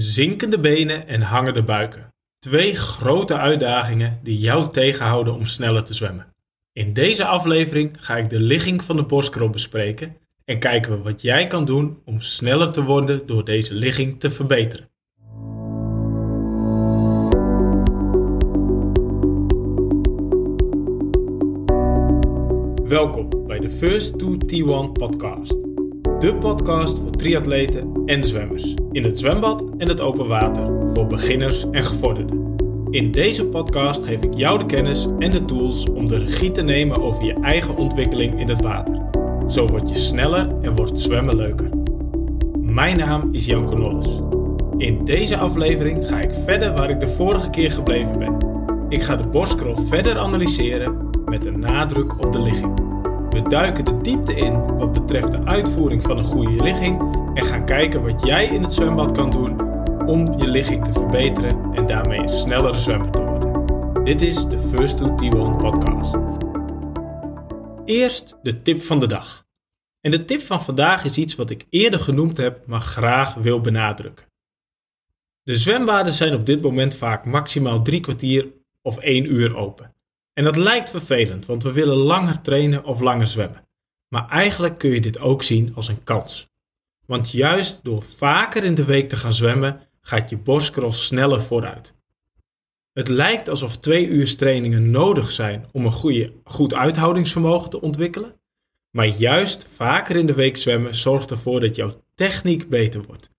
Zinkende benen en hangende buiken. Twee grote uitdagingen die jou tegenhouden om sneller te zwemmen. In deze aflevering ga ik de ligging van de borstkrol bespreken en kijken we wat jij kan doen om sneller te worden door deze ligging te verbeteren. Welkom bij de First to T1 podcast. De podcast voor triatleten en zwemmers. In het zwembad en het open water. Voor beginners en gevorderden. In deze podcast geef ik jou de kennis en de tools om de regie te nemen over je eigen ontwikkeling in het water. Zo word je sneller en wordt zwemmen leuker. Mijn naam is Jan Nolles. In deze aflevering ga ik verder waar ik de vorige keer gebleven ben. Ik ga de borstkrol verder analyseren met een nadruk op de ligging. We duiken de diepte in wat betreft de uitvoering van een goede ligging en gaan kijken wat jij in het zwembad kan doen om je ligging te verbeteren en daarmee een snellere zwemmer te worden. Dit is de First to T1 podcast. Eerst de tip van de dag. En de tip van vandaag is iets wat ik eerder genoemd heb, maar graag wil benadrukken. De zwembaden zijn op dit moment vaak maximaal drie kwartier of één uur open. En dat lijkt vervelend, want we willen langer trainen of langer zwemmen. Maar eigenlijk kun je dit ook zien als een kans. Want juist door vaker in de week te gaan zwemmen, gaat je borstcross sneller vooruit. Het lijkt alsof twee uur trainingen nodig zijn om een goede, goed uithoudingsvermogen te ontwikkelen. Maar juist vaker in de week zwemmen zorgt ervoor dat jouw techniek beter wordt.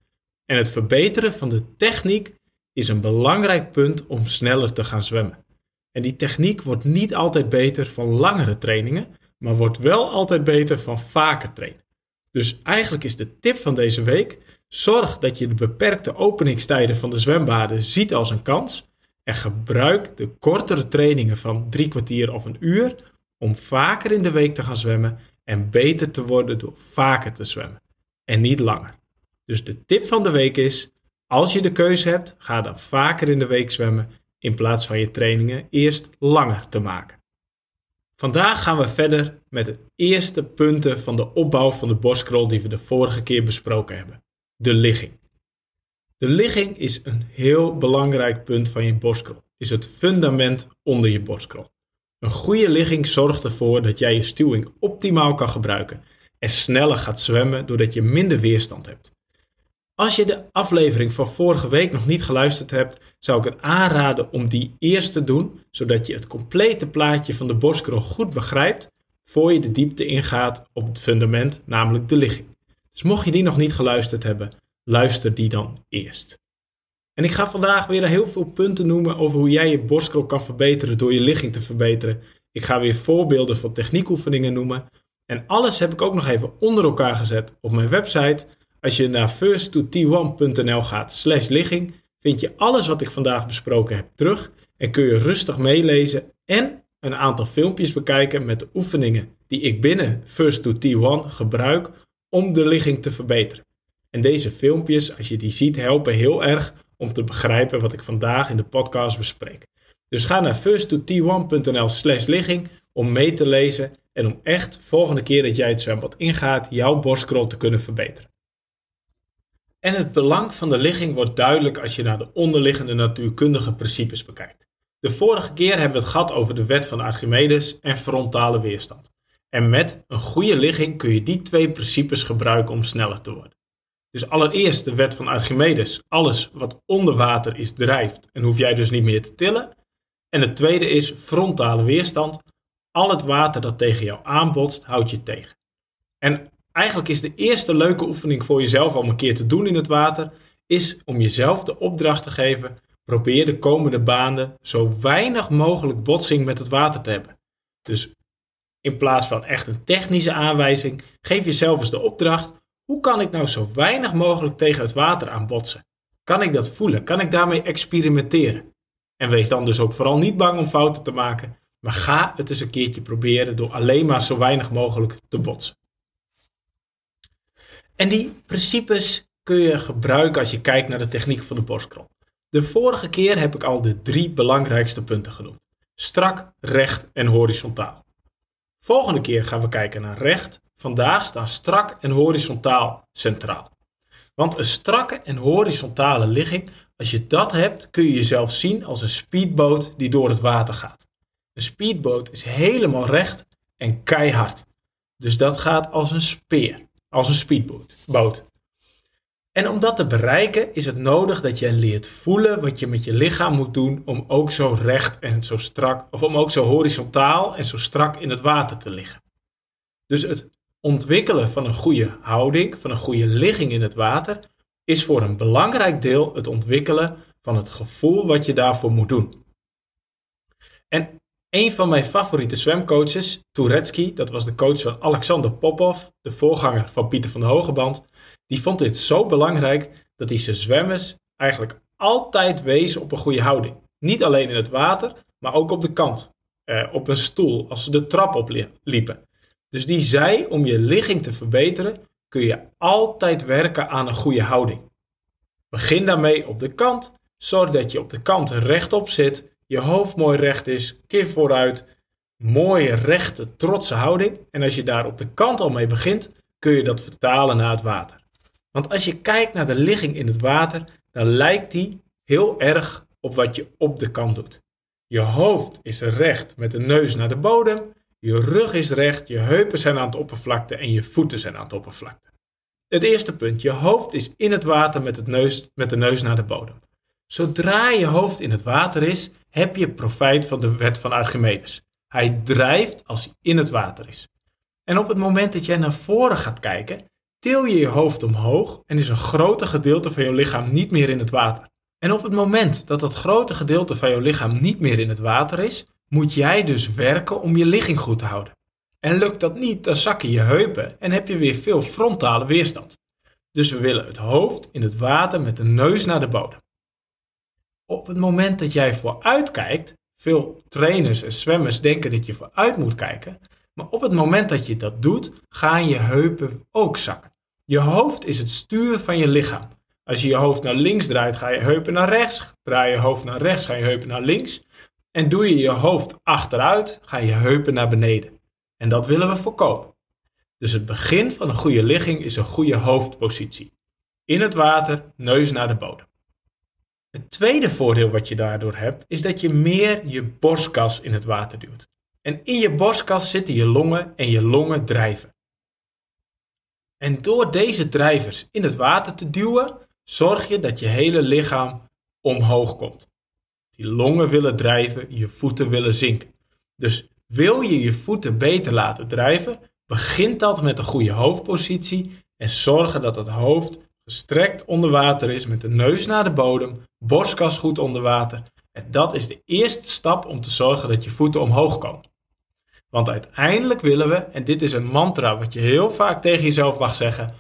En het verbeteren van de techniek is een belangrijk punt om sneller te gaan zwemmen. En die techniek wordt niet altijd beter van langere trainingen, maar wordt wel altijd beter van vaker trainen. Dus eigenlijk is de tip van deze week: zorg dat je de beperkte openingstijden van de zwembaden ziet als een kans en gebruik de kortere trainingen van drie kwartier of een uur om vaker in de week te gaan zwemmen en beter te worden door vaker te zwemmen en niet langer. Dus de tip van de week is: als je de keuze hebt, ga dan vaker in de week zwemmen in plaats van je trainingen eerst langer te maken. Vandaag gaan we verder met de eerste punten van de opbouw van de borstkrol die we de vorige keer besproken hebben: de ligging. De ligging is een heel belangrijk punt van je borstkrol, is het fundament onder je borstkrol. Een goede ligging zorgt ervoor dat jij je stuwing optimaal kan gebruiken en sneller gaat zwemmen doordat je minder weerstand hebt. Als je de aflevering van vorige week nog niet geluisterd hebt, zou ik het aanraden om die eerst te doen, zodat je het complete plaatje van de borstkrol goed begrijpt, voor je de diepte ingaat op het fundament, namelijk de ligging. Dus mocht je die nog niet geluisterd hebben, luister die dan eerst. En ik ga vandaag weer heel veel punten noemen over hoe jij je borstkrol kan verbeteren door je ligging te verbeteren. Ik ga weer voorbeelden van techniekoefeningen noemen. En alles heb ik ook nog even onder elkaar gezet op mijn website als je naar first2t1.nl gaat slash ligging, vind je alles wat ik vandaag besproken heb terug en kun je rustig meelezen en een aantal filmpjes bekijken met de oefeningen die ik binnen First2T1 gebruik om de ligging te verbeteren. En deze filmpjes, als je die ziet, helpen heel erg om te begrijpen wat ik vandaag in de podcast bespreek. Dus ga naar first2t1.nl slash ligging om mee te lezen en om echt volgende keer dat jij het zwembad ingaat, jouw borstkrol te kunnen verbeteren. En het belang van de ligging wordt duidelijk als je naar de onderliggende natuurkundige principes bekijkt. De vorige keer hebben we het gehad over de wet van Archimedes en frontale weerstand. En met een goede ligging kun je die twee principes gebruiken om sneller te worden. Dus allereerst de wet van Archimedes. Alles wat onder water is drijft en hoef jij dus niet meer te tillen. En het tweede is frontale weerstand. Al het water dat tegen jou aanbotst, houdt je tegen. En eigenlijk is de eerste leuke oefening voor jezelf om een keer te doen in het water, is om jezelf de opdracht te geven. Probeer de komende banen zo weinig mogelijk botsing met het water te hebben. Dus in plaats van echt een technische aanwijzing, geef jezelf eens de opdracht: hoe kan ik nou zo weinig mogelijk tegen het water aan botsen? Kan ik dat voelen? Kan ik daarmee experimenteren? En wees dan dus ook vooral niet bang om fouten te maken, maar ga het eens een keertje proberen door alleen maar zo weinig mogelijk te botsen. En die principes kun je gebruiken als je kijkt naar de techniek van de borstkrol. De vorige keer heb ik al de drie belangrijkste punten genoemd: strak, recht en horizontaal. Volgende keer gaan we kijken naar recht. Vandaag staan strak en horizontaal centraal. Want een strakke en horizontale ligging, als je dat hebt, kun je jezelf zien als een speedboot die door het water gaat. Een speedboot is helemaal recht en keihard. Dus dat gaat als een speer, als een speedboot. En om dat te bereiken is het nodig dat je leert voelen wat je met je lichaam moet doen om ook zo recht en zo strak, of om ook zo horizontaal en zo strak in het water te liggen. Dus het ontwikkelen van een goede houding, van een goede ligging in het water, is voor een belangrijk deel het ontwikkelen van het gevoel wat je daarvoor moet doen. En een van mijn favoriete zwemcoaches, Turetsky, dat was de coach van Alexander Popov, de voorganger van Pieter van de Hogeband, die vond dit zo belangrijk dat hij zijn zwemmers eigenlijk altijd wees op een goede houding. Niet alleen in het water, maar ook op de kant, eh, op een stoel, als ze de trap opliepen. Dus die zei, om je ligging te verbeteren, kun je altijd werken aan een goede houding. Begin daarmee op de kant, zorg dat je op de kant rechtop zit, je hoofd mooi recht is, keer vooruit, mooie rechte trotse houding. En als je daar op de kant al mee begint, kun je dat vertalen naar het water. Want als je kijkt naar de ligging in het water, dan lijkt die heel erg op wat je op de kant doet. Je hoofd is recht met de neus naar de bodem, je rug is recht, je heupen zijn aan het oppervlakte en je voeten zijn aan het oppervlakte. Het eerste punt, je hoofd is in het water met, het neus, met de neus naar de bodem. Zodra je hoofd in het water is, heb je profijt van de wet van Archimedes. Hij drijft als hij in het water is. En op het moment dat jij naar voren gaat kijken, til je je hoofd omhoog en is een groter gedeelte van je lichaam niet meer in het water. En op het moment dat dat grote gedeelte van je lichaam niet meer in het water is, moet jij dus werken om je ligging goed te houden. En lukt dat niet, dan zakken je heupen en heb je weer veel frontale weerstand. Dus we willen het hoofd in het water met de neus naar de bodem. Op het moment dat jij vooruit kijkt, veel trainers en zwemmers denken dat je vooruit moet kijken, maar op het moment dat je dat doet, gaan je heupen ook zakken. Je hoofd is het stuur van je lichaam. Als je je hoofd naar links draait, ga je heupen naar rechts. Draai je hoofd naar rechts, ga je heupen naar links. En doe je je hoofd achteruit, ga je heupen naar beneden. En dat willen we voorkomen. Dus het begin van een goede ligging is een goede hoofdpositie. In het water, neus naar de bodem. Het tweede voordeel wat je daardoor hebt, is dat je meer je borstkas in het water duwt. En in je borstkas zitten je longen en je longen drijven. En door deze drijvers in het water te duwen, zorg je dat je hele lichaam omhoog komt. Die longen willen drijven, je voeten willen zinken. Dus wil je je voeten beter laten drijven, begint dat met een goede hoofdpositie en zorgen dat het hoofd gestrekt onder water is met de neus naar de bodem, borstkas goed onder water. En dat is de eerste stap om te zorgen dat je voeten omhoog komen. Want uiteindelijk willen we, en dit is een mantra wat je heel vaak tegen jezelf mag zeggen: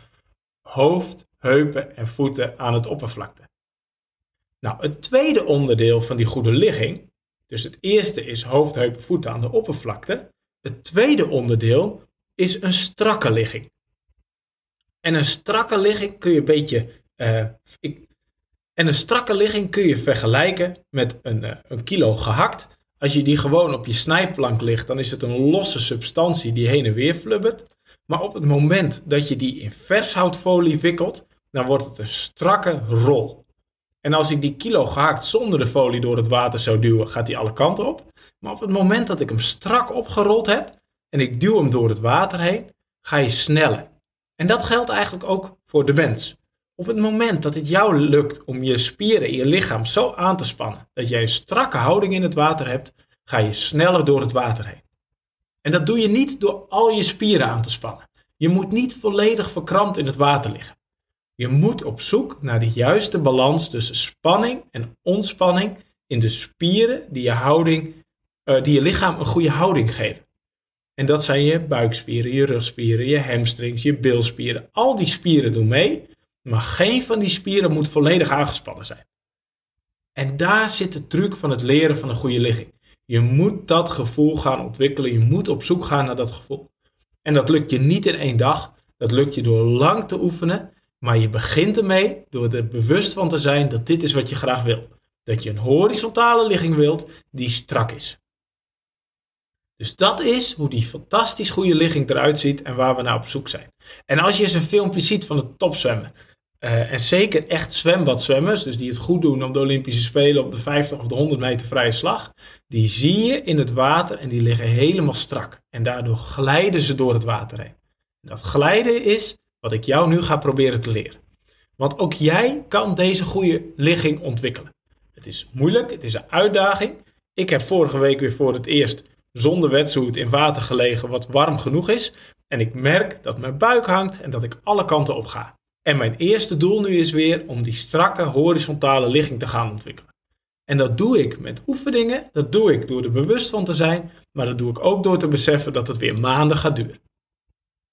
hoofd, heupen en voeten aan het oppervlakte. Nou, het tweede onderdeel van die goede ligging, dus het eerste is hoofd, heupen, voeten aan de oppervlakte. Het tweede onderdeel is een strakke ligging. En een strakke ligging kun je een beetje. Uh, ik, en een strakke ligging kun je vergelijken met een, uh, een kilo gehakt. Als je die gewoon op je snijplank ligt, dan is het een losse substantie die heen en weer flubbert. Maar op het moment dat je die in vershoutfolie wikkelt, dan wordt het een strakke rol. En als ik die kilo gehakt zonder de folie door het water zou duwen, gaat die alle kanten op. Maar op het moment dat ik hem strak opgerold heb en ik duw hem door het water heen, ga je sneller. En dat geldt eigenlijk ook voor de mens. Op het moment dat het jou lukt om je spieren in je lichaam zo aan te spannen dat jij een strakke houding in het water hebt, ga je sneller door het water heen. En dat doe je niet door al je spieren aan te spannen. Je moet niet volledig verkrampt in het water liggen. Je moet op zoek naar de juiste balans tussen spanning en ontspanning in de spieren die je, houding, uh, die je lichaam een goede houding geven. En dat zijn je buikspieren, je rugspieren, je hamstrings, je bilspieren. Al die spieren doen mee maar geen van die spieren moet volledig aangespannen zijn. En daar zit de truc van het leren van een goede ligging. Je moet dat gevoel gaan ontwikkelen. Je moet op zoek gaan naar dat gevoel. En dat lukt je niet in één dag. Dat lukt je door lang te oefenen. Maar je begint ermee door er bewust van te zijn dat dit is wat je graag wil. Dat je een horizontale ligging wilt die strak is. Dus dat is hoe die fantastisch goede ligging eruit ziet en waar we naar op zoek zijn. En als je eens een filmpje ziet van het topzwemmen, Uh, en zeker echt zwembadzwemmers, dus die het goed doen op de Olympische Spelen op de 50 of de 100 meter vrije slag, die zie je in het water en die liggen helemaal strak. En daardoor glijden ze door het water heen. Dat glijden is wat ik jou nu ga proberen te leren. Want ook jij kan deze goede ligging ontwikkelen. Het is moeilijk, het is een uitdaging. Ik heb vorige week weer voor het eerst zonder wetsuit in water gelegen wat warm genoeg is. En ik merk dat mijn buik hangt en dat ik alle kanten op ga. En mijn eerste doel nu is weer om die strakke horizontale ligging te gaan ontwikkelen. En dat doe ik met oefeningen, dat doe ik door er bewust van te zijn, maar dat doe ik ook door te beseffen dat het weer maanden gaat duren.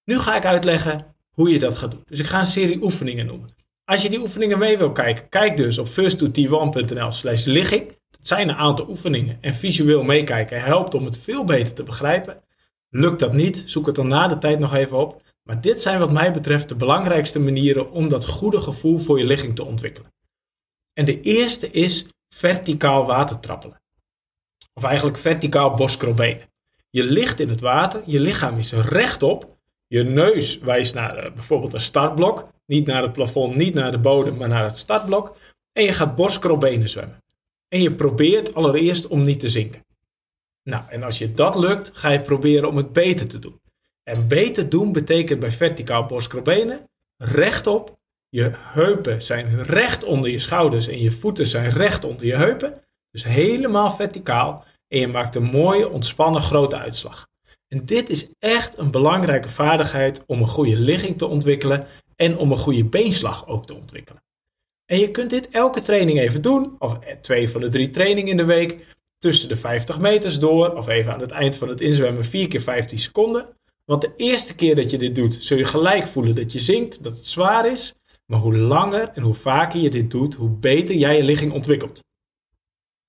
Nu ga ik uitleggen hoe je dat gaat doen. Dus ik ga een serie oefeningen noemen. Als je die oefeningen mee wil kijken, kijk dus op first2t1.nl slash ligging. Zijn een aantal oefeningen en visueel meekijken helpt om het veel beter te begrijpen. Lukt dat niet, zoek het dan na de tijd nog even op. Maar dit zijn wat mij betreft de belangrijkste manieren om dat goede gevoel voor je ligging te ontwikkelen. En de eerste is verticaal watertrappelen. Of eigenlijk verticaal boskrobenen. Je ligt in het water, je lichaam is rechtop, je neus wijst naar uh, bijvoorbeeld een startblok, niet naar het plafond, niet naar de bodem, maar naar het startblok. En je gaat boskrobenen zwemmen. En je probeert allereerst om niet te zinken. Nou, en als je dat lukt, ga je proberen om het beter te doen. En beter doen betekent bij verticaal boskrobenen rechtop. Je heupen zijn recht onder je schouders en je voeten zijn recht onder je heupen. Dus helemaal verticaal. En je maakt een mooie, ontspannen grote uitslag. En dit is echt een belangrijke vaardigheid om een goede ligging te ontwikkelen en om een goede beenslag ook te ontwikkelen. En je kunt dit elke training even doen, of twee van de drie trainingen in de week, tussen de 50 meters door, of even aan het eind van het inzwemmen 4 keer 15 seconden. Want de eerste keer dat je dit doet, zul je gelijk voelen dat je zinkt, dat het zwaar is. Maar hoe langer en hoe vaker je dit doet, hoe beter jij je ligging ontwikkelt.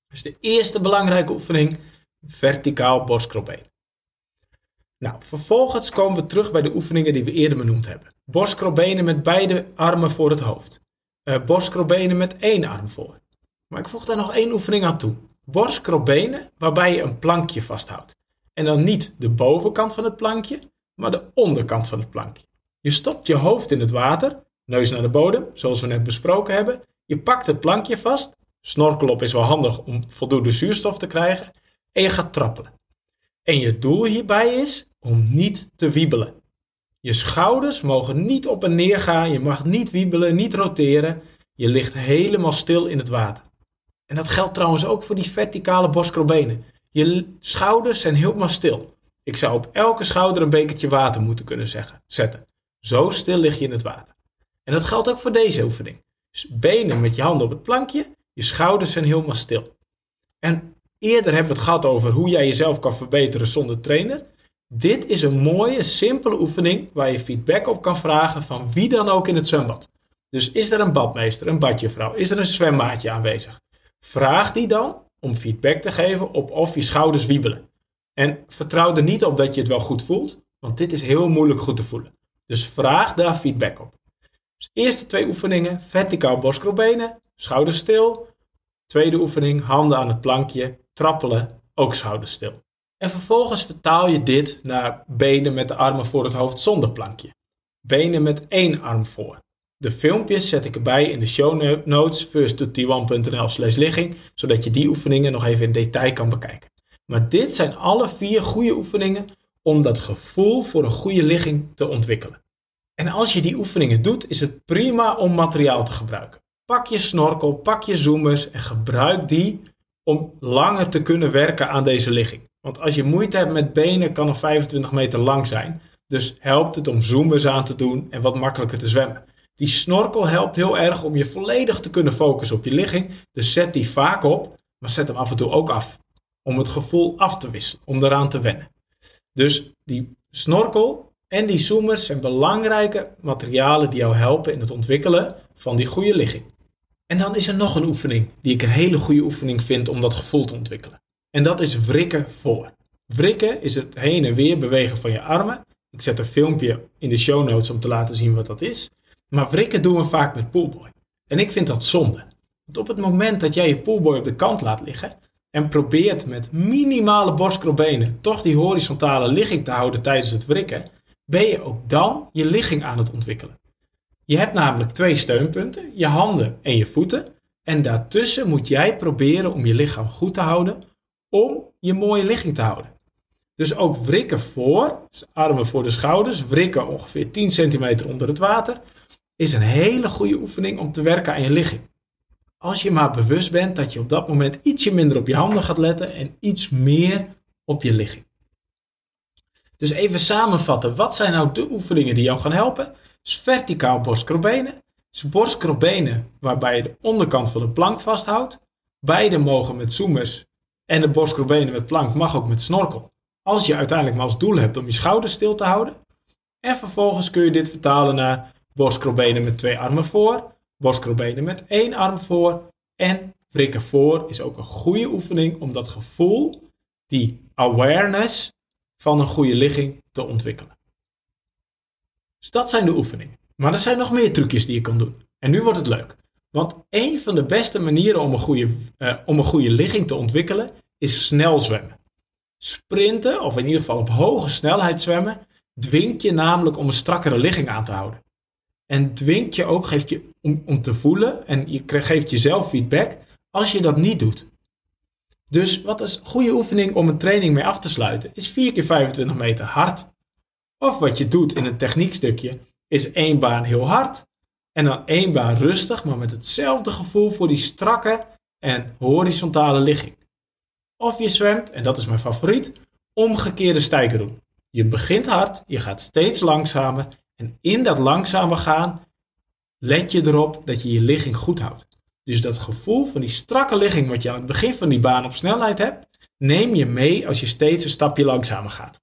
Dus de eerste belangrijke oefening, verticaal borstkropbeen. Nou, vervolgens komen we terug bij de oefeningen die we eerder benoemd hebben. Borstkropbenen met beide armen voor het hoofd. Uh, borstkropbenen met één arm voor. Maar ik voeg daar nog één oefening aan toe. Borstkropbenen waarbij je een plankje vasthoudt. En dan niet de bovenkant van het plankje, maar de onderkant van het plankje. Je stopt je hoofd in het water, neus naar de bodem, zoals we net besproken hebben. Je pakt het plankje vast. Snorkel op is wel handig om voldoende zuurstof te krijgen. En je gaat trappelen. En je doel hierbij is om niet te wiebelen. Je schouders mogen niet op en neer gaan. Je mag niet wiebelen, niet roteren. Je ligt helemaal stil in het water. En dat geldt trouwens ook voor die verticale boskrobenen. Je schouders zijn helemaal stil. Ik zou op elke schouder een bekertje water moeten kunnen zeggen, zetten. Zo stil lig je in het water. En dat geldt ook voor deze oefening. Benen met je handen op het plankje, je schouders zijn helemaal stil. En eerder hebben we het gehad over hoe jij jezelf kan verbeteren zonder trainer. Dit is een mooie, simpele oefening waar je feedback op kan vragen van wie dan ook in het zwembad. Dus is er een badmeester, een badjevrouw, is er een zwemmaatje aanwezig? Vraag die dan om feedback te geven op of je schouders wiebelen. En vertrouw er niet op dat je het wel goed voelt, want dit is heel moeilijk goed te voelen. Dus vraag daar feedback op. Dus eerste twee oefeningen, verticaal boskrobenen, schouders stil. Tweede oefening, handen aan het plankje, trappelen, ook schouders stil. En vervolgens vertaal je dit naar benen met de armen voor het hoofd zonder plankje. Benen met één arm voor. De filmpjes zet ik erbij in de show notes first1.nl slash ligging, zodat je die oefeningen nog even in detail kan bekijken. Maar dit zijn alle vier goede oefeningen om dat gevoel voor een goede ligging te ontwikkelen. En als je die oefeningen doet, is het prima om materiaal te gebruiken. Pak je snorkel, pak je zoomers en gebruik die om langer te kunnen werken aan deze ligging. Want als je moeite hebt met benen, kan een 25 meter lang zijn. Dus helpt het om zoomers aan te doen en wat makkelijker te zwemmen. Die snorkel helpt heel erg om je volledig te kunnen focussen op je ligging. Dus zet die vaak op, maar zet hem af en toe ook af. Om het gevoel af te wisselen, om eraan te wennen. Dus die snorkel en die zoomers zijn belangrijke materialen die jou helpen in het ontwikkelen van die goede ligging. En dan is er nog een oefening die ik een hele goede oefening vind om dat gevoel te ontwikkelen. En dat is wrikken voor. Wrikken is het heen en weer bewegen van je armen. Ik zet een filmpje in de show notes om te laten zien wat dat is. Maar wrikken doen we vaak met poolboy. En ik vind dat zonde. Want op het moment dat jij je poolboy op de kant laat liggen en probeert met minimale borstkrolbenen toch die horizontale ligging te houden tijdens het wrikken, ben je ook dan je ligging aan het ontwikkelen. Je hebt namelijk twee steunpunten, je handen en je voeten. En daartussen moet jij proberen om je lichaam goed te houden, om je mooie ligging te houden. Dus ook wrikken voor, dus armen voor de schouders, wrikken ongeveer 10 centimeter onder het water, is een hele goede oefening om te werken aan je ligging. Als je maar bewust bent dat je op dat moment ietsje minder op je handen gaat letten en iets meer op je ligging. Dus even samenvatten, wat zijn nou de oefeningen die jou gaan helpen? Dus verticaal borstkrobenen. Dus waarbij je de onderkant van de plank vasthoudt. Beide mogen met zoomers en de borstkrobenen met plank mag ook met snorkel. Als je uiteindelijk maar als doel hebt om je schouders stil te houden. En vervolgens kun je dit vertalen naar borstkrobenen met twee armen voor, borstkrobenen met één arm voor en wrikken voor is ook een goede oefening om dat gevoel, die awareness van een goede ligging te ontwikkelen. Dus dat zijn de oefeningen. Maar er zijn nog meer trucjes die je kan doen. En nu wordt het leuk. Want een van de beste manieren om een goede, uh, om een goede ligging te ontwikkelen is snel zwemmen. Sprinten, of in ieder geval op hoge snelheid zwemmen, dwingt je namelijk om een strakkere ligging aan te houden. En dwingt je ook, geeft je om, om te voelen en je geeft jezelf feedback als je dat niet doet. Dus wat is goede oefening om een training mee af te sluiten, is 4 keer 25 meter hard. Of wat je doet in een techniekstukje, is één baan heel hard en dan één baan rustig, maar met hetzelfde gevoel voor die strakke en horizontale ligging. Of je zwemt, en dat is mijn favoriet, omgekeerde stijger doen. Je begint hard, je gaat steeds langzamer en in dat langzame gaan let je erop dat je je ligging goed houdt. Dus dat gevoel van die strakke ligging wat je aan het begin van die baan op snelheid hebt, neem je mee als je steeds een stapje langzamer gaat.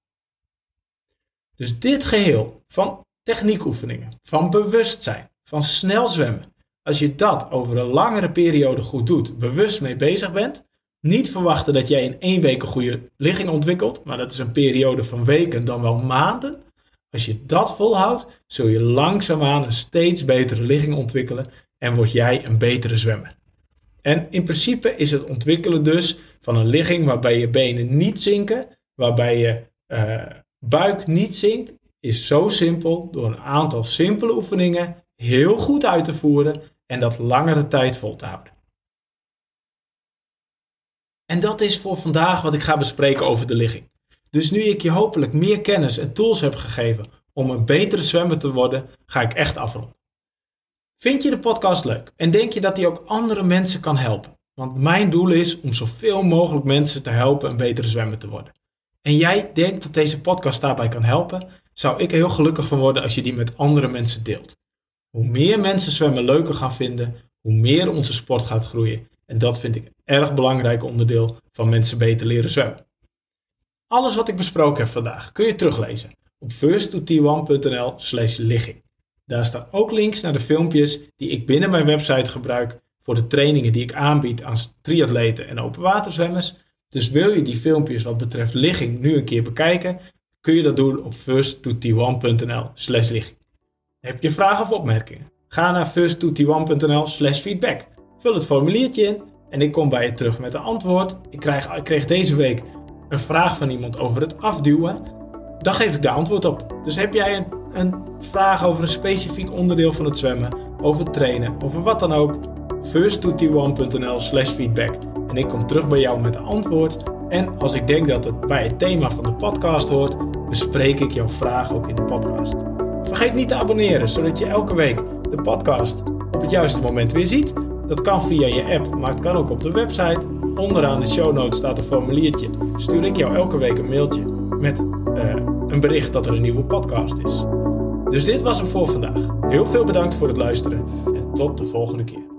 Dus dit geheel van techniekoefeningen, van bewustzijn, van snel zwemmen, als je dat over een langere periode goed doet, bewust mee bezig bent, niet verwachten dat jij in één week een goede ligging ontwikkelt, maar dat is een periode van weken, dan wel maanden. Als je dat volhoudt, zul je langzaamaan een steeds betere ligging ontwikkelen en word jij een betere zwemmer. En in principe is het ontwikkelen dus van een ligging waarbij je benen niet zinken, waarbij je uh, buik niet zinkt, is zo simpel door een aantal simpele oefeningen heel goed uit te voeren en dat langere tijd vol te houden. En dat is voor vandaag wat ik ga bespreken over de ligging. Dus nu ik je hopelijk meer kennis en tools heb gegeven om een betere zwemmer te worden, ga ik echt afronden. Vind je de podcast leuk en denk je dat die ook andere mensen kan helpen? Want mijn doel is om zoveel mogelijk mensen te helpen een betere zwemmer te worden. En jij denkt dat deze podcast daarbij kan helpen, zou ik heel gelukkig van worden als je die met andere mensen deelt. Hoe meer mensen zwemmen leuker gaan vinden, hoe meer onze sport gaat groeien. En dat vind ik een erg belangrijk onderdeel van mensen beter leren zwemmen. Alles wat ik besproken heb vandaag kun je teruglezen op first2t1.nl slash ligging. Daar staan ook links naar de filmpjes die ik binnen mijn website gebruik voor de trainingen die ik aanbied aan triatleten en openwaterzwemmers. Dus wil je die filmpjes wat betreft ligging nu een keer bekijken, kun je dat doen op first2t1.nl slash ligging. Heb je vragen of opmerkingen? Ga naar first2t1.nl slash feedback. Vul het formuliertje in en ik kom bij je terug met een antwoord. Ik, krijg, ik kreeg deze week een vraag van iemand over het afduwen. Dan geef ik daar antwoord op. Dus heb jij een, een vraag over een specifiek onderdeel van het zwemmen, over trainen, over wat dan ook, first2t1.nl slash feedback. En ik kom terug bij jou met een antwoord. En als ik denk dat het bij het thema van de podcast hoort, bespreek ik jouw vraag ook in de podcast. Vergeet niet te abonneren, zodat je elke week de podcast op het juiste moment weer ziet. Dat kan via je app, maar het kan ook op de website. Onderaan de show notes staat een formuliertje. Stuur ik jou elke week een mailtje met uh, een bericht dat er een nieuwe podcast is. Dus dit was hem voor vandaag. Heel veel bedankt voor het luisteren en tot de volgende keer.